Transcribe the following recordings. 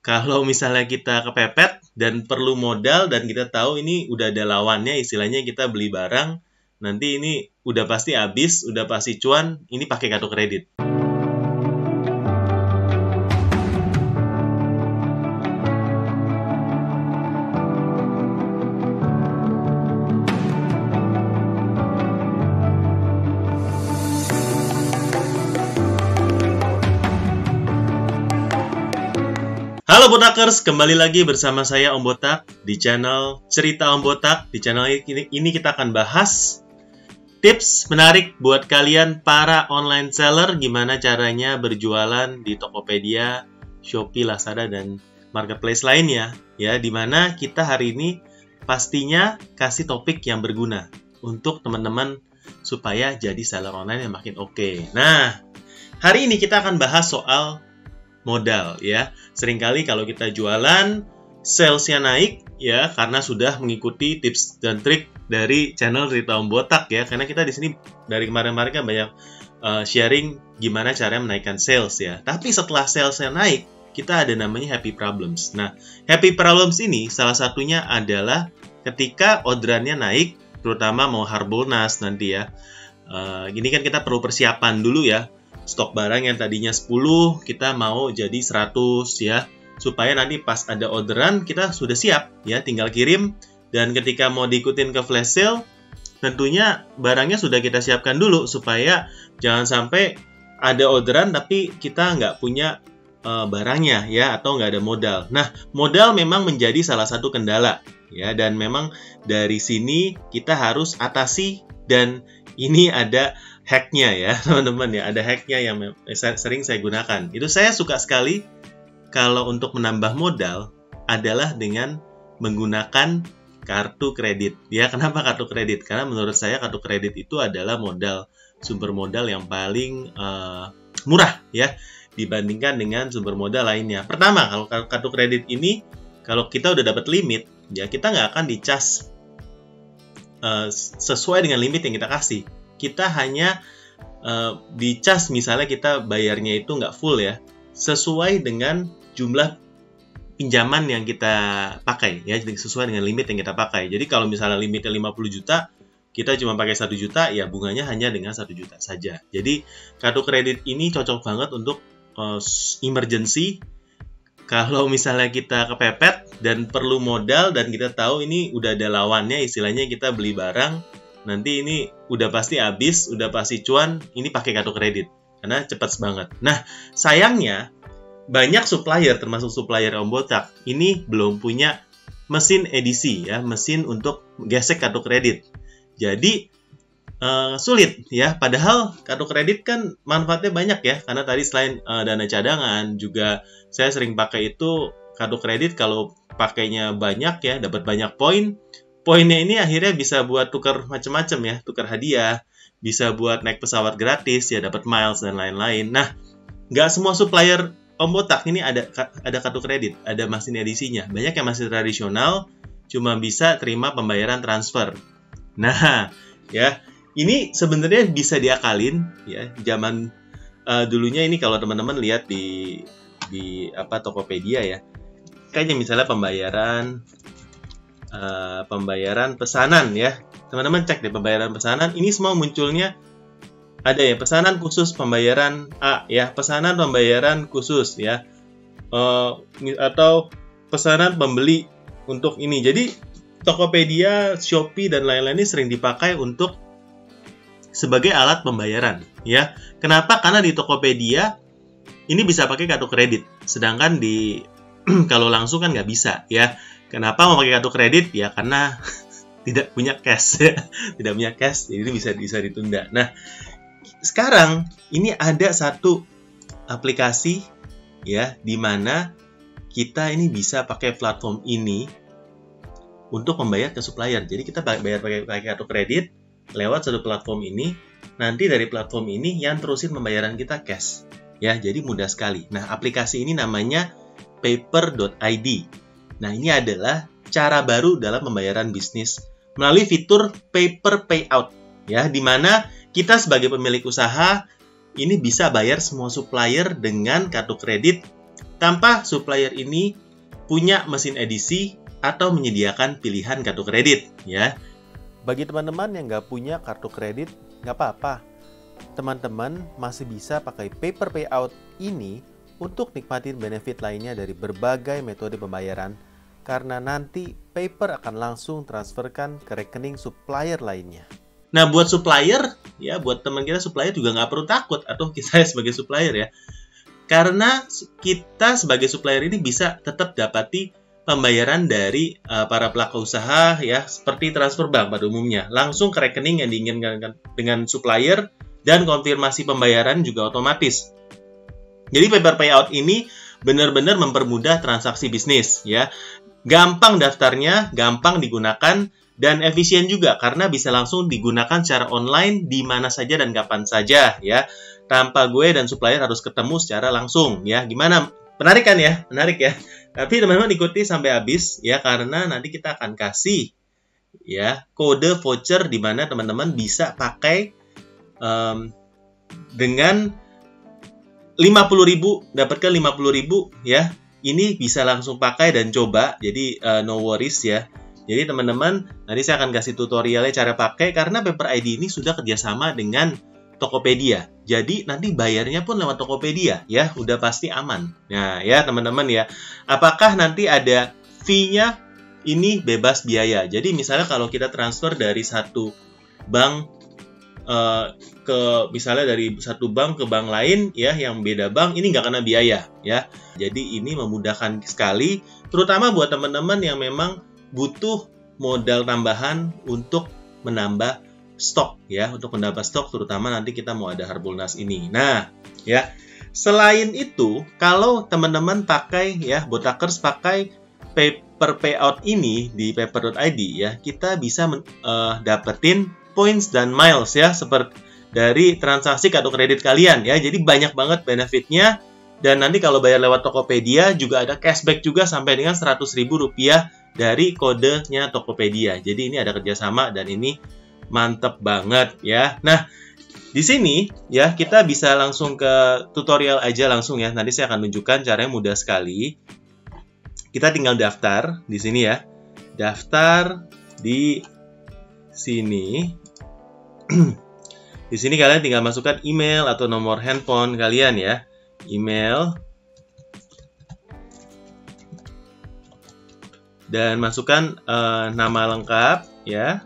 kalau misalnya kita kepepet dan perlu modal dan kita tahu ini udah ada lawannya istilahnya kita beli barang nanti ini udah pasti habis, udah pasti cuan, ini pakai kartu kredit. Botakers, kembali lagi bersama saya Om Botak di channel Cerita Om Botak. Di channel ini, ini kita akan bahas tips menarik buat kalian para online seller gimana caranya berjualan di Tokopedia, Shopee, Lazada dan marketplace lainnya ya di mana kita hari ini pastinya kasih topik yang berguna untuk teman-teman supaya jadi seller online yang makin oke. Okay. Nah, hari ini kita akan bahas soal modal ya. Seringkali kalau kita jualan salesnya naik ya karena sudah mengikuti tips dan trik dari channel Rita Om Botak ya. Karena kita di sini dari kemarin-kemarin kan banyak uh, sharing gimana cara menaikkan sales ya. Tapi setelah salesnya naik, kita ada namanya happy problems. Nah, happy problems ini salah satunya adalah ketika orderannya naik, terutama mau harbolnas nanti ya. Uh, ini kan kita perlu persiapan dulu ya stok barang yang tadinya 10 kita mau jadi 100 ya. Supaya nanti pas ada orderan kita sudah siap ya. Tinggal kirim dan ketika mau diikutin ke flash sale tentunya barangnya sudah kita siapkan dulu supaya jangan sampai ada orderan tapi kita nggak punya uh, barangnya ya atau nggak ada modal. Nah modal memang menjadi salah satu kendala ya. Dan memang dari sini kita harus atasi dan ini ada hacknya ya teman-teman ya. Ada hacknya yang sering saya gunakan. Itu saya suka sekali kalau untuk menambah modal adalah dengan menggunakan kartu kredit. Ya kenapa kartu kredit? Karena menurut saya kartu kredit itu adalah modal sumber modal yang paling uh, murah ya dibandingkan dengan sumber modal lainnya. Pertama kalau kartu kredit ini kalau kita udah dapat limit ya kita nggak akan dicas uh, sesuai dengan limit yang kita kasih kita hanya uh, dicas misalnya kita bayarnya itu nggak full ya sesuai dengan jumlah pinjaman yang kita pakai ya sesuai dengan limit yang kita pakai. Jadi kalau misalnya limitnya 50 juta kita cuma pakai satu juta ya bunganya hanya dengan satu juta saja. Jadi kartu kredit ini cocok banget untuk uh, emergency. Kalau misalnya kita kepepet dan perlu modal dan kita tahu ini udah ada lawannya istilahnya kita beli barang nanti ini udah pasti habis, udah pasti cuan, ini pakai kartu kredit karena cepat banget. Nah, sayangnya banyak supplier termasuk supplier Om Botak ini belum punya mesin edisi ya, mesin untuk gesek kartu kredit. Jadi uh, sulit ya. Padahal kartu kredit kan manfaatnya banyak ya, karena tadi selain uh, dana cadangan juga saya sering pakai itu kartu kredit kalau pakainya banyak ya, dapat banyak poin poinnya ini akhirnya bisa buat tukar macam-macam ya, tukar hadiah, bisa buat naik pesawat gratis ya, dapat miles dan lain-lain. Nah, nggak semua supplier Om Botak ini ada ada kartu kredit, ada mesin edisinya. Banyak yang masih tradisional, cuma bisa terima pembayaran transfer. Nah, ya ini sebenarnya bisa diakalin ya. Zaman uh, dulunya ini kalau teman-teman lihat di di apa Tokopedia ya, kayaknya misalnya pembayaran uh, pembayaran pesanan ya. Teman-teman cek deh pembayaran pesanan. Ini semua munculnya ada ya pesanan khusus pembayaran A ya, pesanan pembayaran khusus ya. Uh, atau pesanan pembeli untuk ini. Jadi Tokopedia, Shopee dan lain-lain ini sering dipakai untuk sebagai alat pembayaran ya. Kenapa? Karena di Tokopedia ini bisa pakai kartu kredit, sedangkan di kalau langsung kan nggak bisa ya. Kenapa mau pakai kartu kredit? Ya karena tidak punya cash ya. tidak punya cash, jadi bisa bisa ditunda. Nah, sekarang ini ada satu aplikasi ya di mana kita ini bisa pakai platform ini untuk membayar ke supplier. Jadi kita bayar pakai, pakai kartu kredit lewat satu platform ini. Nanti dari platform ini yang terusin pembayaran kita cash. Ya, jadi mudah sekali. Nah, aplikasi ini namanya paper.id. Nah, ini adalah cara baru dalam pembayaran bisnis melalui fitur paper payout ya di mana kita sebagai pemilik usaha ini bisa bayar semua supplier dengan kartu kredit tanpa supplier ini punya mesin edisi atau menyediakan pilihan kartu kredit ya. Bagi teman-teman yang nggak punya kartu kredit, nggak apa-apa. Teman-teman masih bisa pakai paper payout ini untuk nikmatin benefit lainnya dari berbagai metode pembayaran karena nanti paper akan langsung transferkan ke rekening supplier lainnya. Nah, buat supplier, ya buat teman kita supplier juga nggak perlu takut atau kita sebagai supplier ya. Karena kita sebagai supplier ini bisa tetap dapati pembayaran dari uh, para pelaku usaha ya seperti transfer bank pada umumnya langsung ke rekening yang diinginkan dengan supplier dan konfirmasi pembayaran juga otomatis. Jadi paper payout ini benar-benar mempermudah transaksi bisnis ya. Gampang daftarnya, gampang digunakan dan efisien juga karena bisa langsung digunakan secara online di mana saja dan kapan saja ya. Tanpa gue dan supplier harus ketemu secara langsung ya. Gimana? Menarik kan ya? Menarik ya. Tapi teman-teman ikuti sampai habis ya karena nanti kita akan kasih ya kode voucher di mana teman-teman bisa pakai um, dengan 50.000 dapatkan 50.000 ya. Ini bisa langsung pakai dan coba. Jadi uh, no worries ya. Jadi teman-teman, nanti saya akan kasih tutorialnya cara pakai karena Paper ID ini sudah kerjasama dengan Tokopedia. Jadi nanti bayarnya pun lewat Tokopedia ya, udah pasti aman. Nah ya teman-teman ya, apakah nanti ada fee-nya? Ini bebas biaya. Jadi misalnya kalau kita transfer dari satu bank uh, ke misalnya dari satu bank ke bank lain ya yang beda bank ini nggak kena biaya ya. Jadi ini memudahkan sekali, terutama buat teman-teman yang memang butuh modal tambahan untuk menambah stok ya untuk mendapat stok terutama nanti kita mau ada Harbolnas ini. Nah, ya. Selain itu, kalau teman-teman pakai ya Botakers pakai paper payout ini di paper.id ya, kita bisa uh, dapetin points dan miles ya seperti dari transaksi kartu kredit kalian ya. Jadi banyak banget benefitnya dan nanti kalau bayar lewat Tokopedia juga ada cashback juga sampai dengan 100.000 rupiah dari kodenya Tokopedia. Jadi ini ada kerjasama dan ini mantep banget ya. Nah, di sini ya kita bisa langsung ke tutorial aja langsung ya. Nanti saya akan tunjukkan caranya mudah sekali. Kita tinggal daftar di sini ya. Daftar di sini. di sini kalian tinggal masukkan email atau nomor handphone kalian ya. Email. Dan masukkan uh, nama lengkap ya.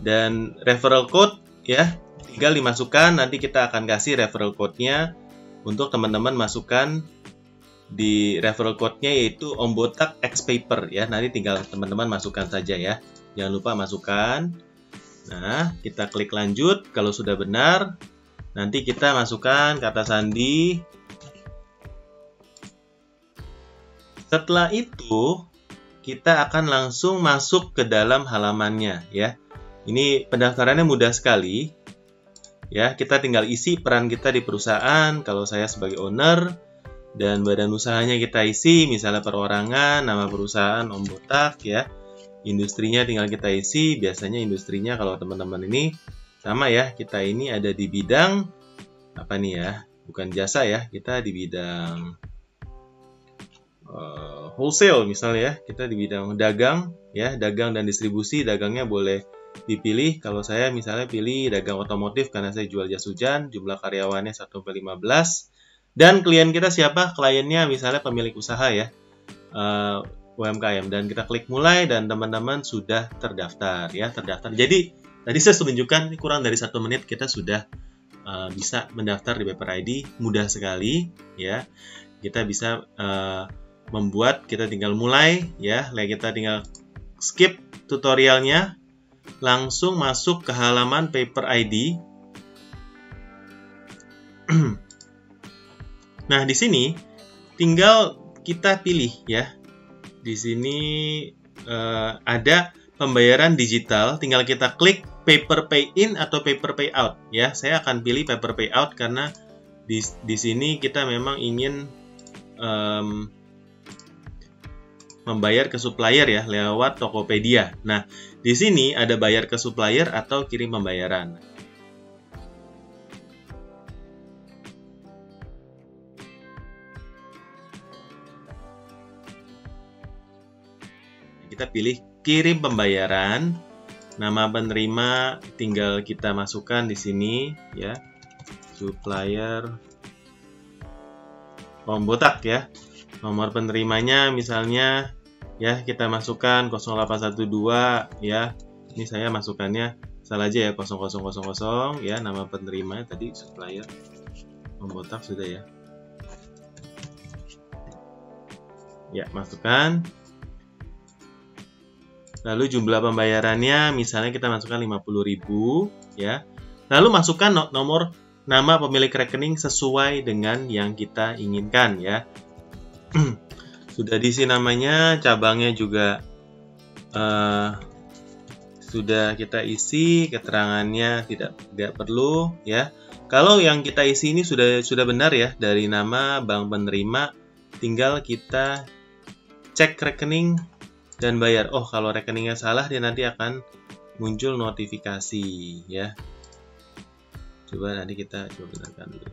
Dan referral code ya. Tinggal dimasukkan nanti kita akan kasih referral code-nya untuk teman-teman masukkan di referral code-nya yaitu Ombotak X Paper ya. Nanti tinggal teman-teman masukkan saja ya jangan lupa masukkan nah kita klik lanjut kalau sudah benar nanti kita masukkan kata sandi setelah itu kita akan langsung masuk ke dalam halamannya ya ini pendaftarannya mudah sekali. Ya, kita tinggal isi peran kita di perusahaan. Kalau saya sebagai owner dan badan usahanya kita isi, misalnya perorangan, nama perusahaan, Om Botak ya. Industrinya tinggal kita isi. Biasanya industrinya kalau teman-teman ini sama ya, kita ini ada di bidang apa nih ya? Bukan jasa ya, kita di bidang uh, wholesale misalnya ya. Kita di bidang dagang ya, dagang dan distribusi. Dagangnya boleh dipilih kalau saya misalnya pilih dagang otomotif karena saya jual jas hujan jumlah karyawannya 1 sampai 15 dan klien kita siapa kliennya misalnya pemilik usaha ya uh, UMKM dan kita klik mulai dan teman-teman sudah terdaftar ya terdaftar. Jadi tadi saya tunjukkan kurang dari satu menit kita sudah uh, bisa mendaftar di Paper ID mudah sekali ya. Kita bisa uh, membuat kita tinggal mulai ya. Kita tinggal skip tutorialnya. Langsung masuk ke halaman Paper ID. nah, di sini tinggal kita pilih ya. Di sini uh, ada pembayaran digital, tinggal kita klik Paper Pay In atau Paper Pay Out ya. Saya akan pilih Paper Pay Out karena di, di sini kita memang ingin um, membayar ke supplier ya lewat Tokopedia. Nah, di sini ada bayar ke supplier atau kirim pembayaran. Kita pilih kirim pembayaran. Nama penerima tinggal kita masukkan di sini ya. Supplier Om Botak ya. Nomor penerimanya misalnya ya kita masukkan 0812 ya. Ini saya masukkannya salah aja ya 0000 ya nama penerimanya tadi supplier Om Botak sudah ya. Ya, masukkan. Lalu jumlah pembayarannya misalnya kita masukkan 50.000 ya. Lalu masukkan nomor nama pemilik rekening sesuai dengan yang kita inginkan ya. sudah diisi namanya, cabangnya juga uh, sudah kita isi, keterangannya tidak tidak perlu ya. Kalau yang kita isi ini sudah sudah benar ya dari nama bank penerima, tinggal kita cek rekening dan bayar. Oh, kalau rekeningnya salah dia nanti akan muncul notifikasi ya. Coba nanti kita coba benarkan dulu.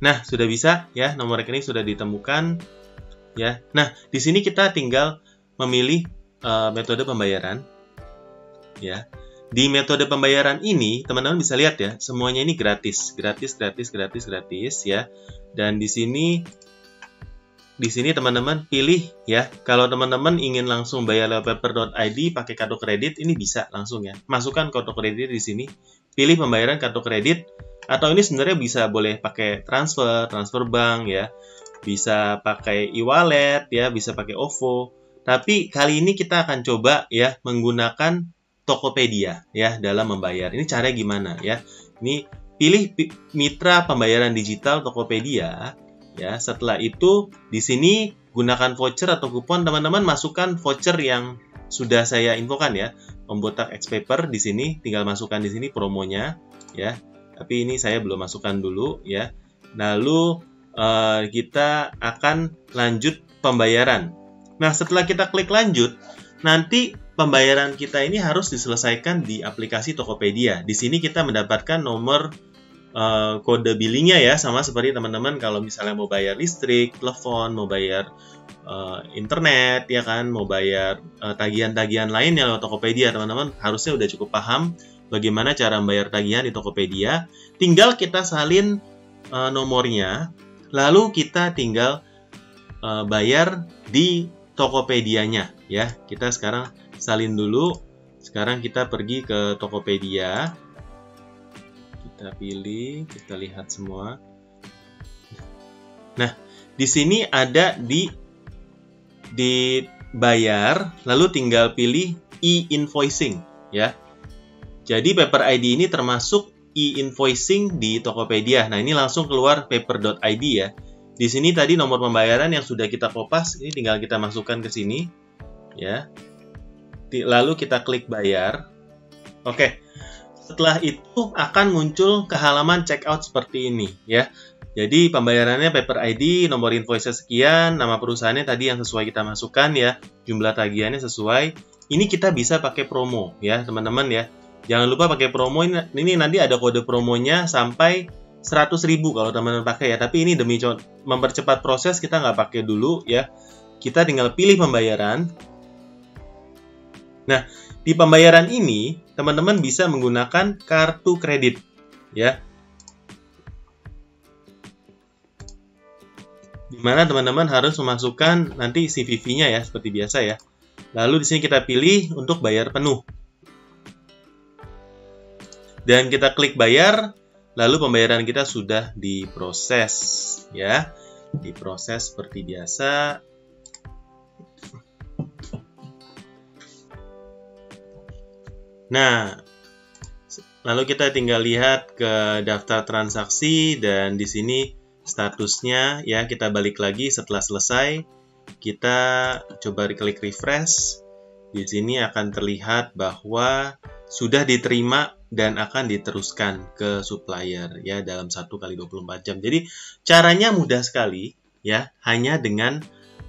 Nah, sudah bisa ya, nomor rekening sudah ditemukan ya. Nah, di sini kita tinggal memilih uh, metode pembayaran ya. Di metode pembayaran ini, teman-teman bisa lihat ya, semuanya ini gratis, gratis, gratis, gratis, gratis ya. Dan di sini di sini teman-teman pilih ya. Kalau teman-teman ingin langsung bayar lewat paper.id pakai kartu kredit, ini bisa langsung ya. Masukkan kartu kredit di sini, pilih pembayaran kartu kredit atau ini sebenarnya bisa boleh pakai transfer, transfer bank ya. Bisa pakai e-wallet ya, bisa pakai OVO. Tapi kali ini kita akan coba ya menggunakan Tokopedia ya dalam membayar. Ini caranya gimana ya? Ini pilih mitra pembayaran digital Tokopedia Ya, setelah itu di sini gunakan voucher atau kupon teman-teman masukkan voucher yang sudah saya infokan ya. Pembotak X paper di sini tinggal masukkan di sini promonya ya. Tapi ini saya belum masukkan dulu ya. Lalu uh, kita akan lanjut pembayaran. Nah, setelah kita klik lanjut, nanti pembayaran kita ini harus diselesaikan di aplikasi Tokopedia. Di sini kita mendapatkan nomor uh, kode billingnya ya sama seperti teman-teman kalau misalnya mau bayar listrik, telepon, mau bayar uh, internet ya kan, mau bayar uh, tagihan-tagihan lainnya lewat Tokopedia teman-teman harusnya udah cukup paham bagaimana cara membayar tagihan di Tokopedia. Tinggal kita salin uh, nomornya, lalu kita tinggal uh, bayar di Tokopedia-nya ya. Kita sekarang salin dulu. Sekarang kita pergi ke Tokopedia kita pilih, kita lihat semua. Nah, di sini ada di di bayar, lalu tinggal pilih e-invoicing ya. Jadi Paper ID ini termasuk e-invoicing di Tokopedia. Nah, ini langsung keluar paper.id ya. Di sini tadi nomor pembayaran yang sudah kita kopas, ini tinggal kita masukkan ke sini ya. Lalu kita klik bayar. Oke. Setelah itu akan muncul ke halaman checkout seperti ini ya. Jadi pembayarannya paper ID, nomor invoice sekian, nama perusahaannya tadi yang sesuai kita masukkan ya, jumlah tagihannya sesuai. Ini kita bisa pakai promo ya teman-teman ya. Jangan lupa pakai promo ini, ini nanti ada kode promonya sampai 100.000 kalau teman-teman pakai ya. Tapi ini demi mempercepat proses kita nggak pakai dulu ya. Kita tinggal pilih pembayaran. Nah, di pembayaran ini, teman-teman bisa menggunakan kartu kredit, ya. Di mana teman-teman harus memasukkan nanti CVV-nya ya, seperti biasa ya. Lalu di sini kita pilih untuk bayar penuh. Dan kita klik bayar, lalu pembayaran kita sudah diproses, ya. Diproses seperti biasa, Nah, lalu kita tinggal lihat ke daftar transaksi dan di sini statusnya ya kita balik lagi setelah selesai. Kita coba klik refresh. Di sini akan terlihat bahwa sudah diterima dan akan diteruskan ke supplier ya dalam 1 kali 24 jam. Jadi caranya mudah sekali ya, hanya dengan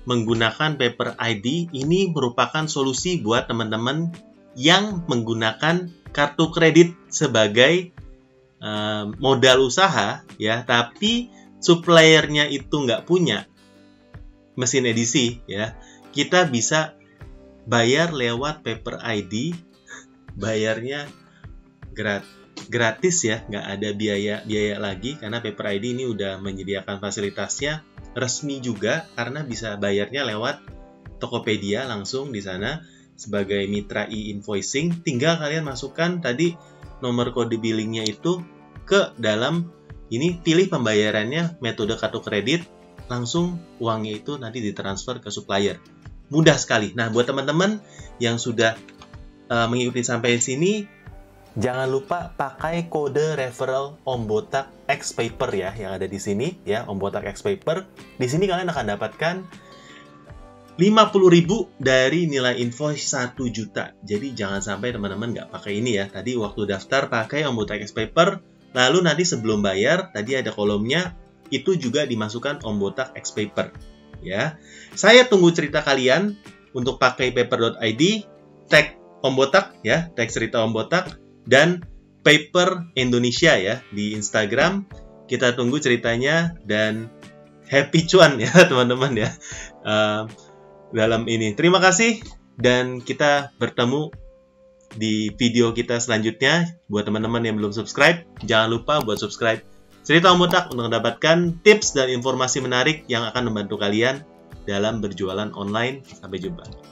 menggunakan paper ID ini merupakan solusi buat teman-teman yang menggunakan kartu kredit sebagai uh, modal usaha ya. Tapi suppliernya itu nggak punya mesin edisi ya. Kita bisa bayar lewat paper ID bayarnya grat gratis ya. Nggak ada biaya biaya lagi karena paper ID ini udah menyediakan fasilitasnya resmi juga karena bisa bayarnya lewat Tokopedia langsung di sana sebagai mitra e-invoicing tinggal kalian masukkan tadi nomor kode billingnya itu ke dalam ini pilih pembayarannya metode kartu kredit langsung uangnya itu nanti ditransfer ke supplier. Mudah sekali. Nah buat teman-teman yang sudah uh, mengikuti sampai sini jangan lupa pakai kode referral Om Botak X Paper ya yang ada di sini ya Om Botak X Paper. Di sini kalian akan dapatkan 50.000 dari nilai invoice 1 juta. Jadi jangan sampai teman-teman nggak pakai ini ya. Tadi waktu daftar pakai Ombotak X Paper, lalu nanti sebelum bayar tadi ada kolomnya itu juga dimasukkan Ombotak X Paper. Ya, saya tunggu cerita kalian untuk pakai paper.id, tag Ombotak ya, tag cerita Ombotak dan Paper Indonesia ya di Instagram. Kita tunggu ceritanya dan happy cuan ya teman-teman ya. Uh, dalam ini. Terima kasih dan kita bertemu di video kita selanjutnya. Buat teman-teman yang belum subscribe, jangan lupa buat subscribe Cerita Om Botak untuk mendapatkan tips dan informasi menarik yang akan membantu kalian dalam berjualan online. Sampai jumpa.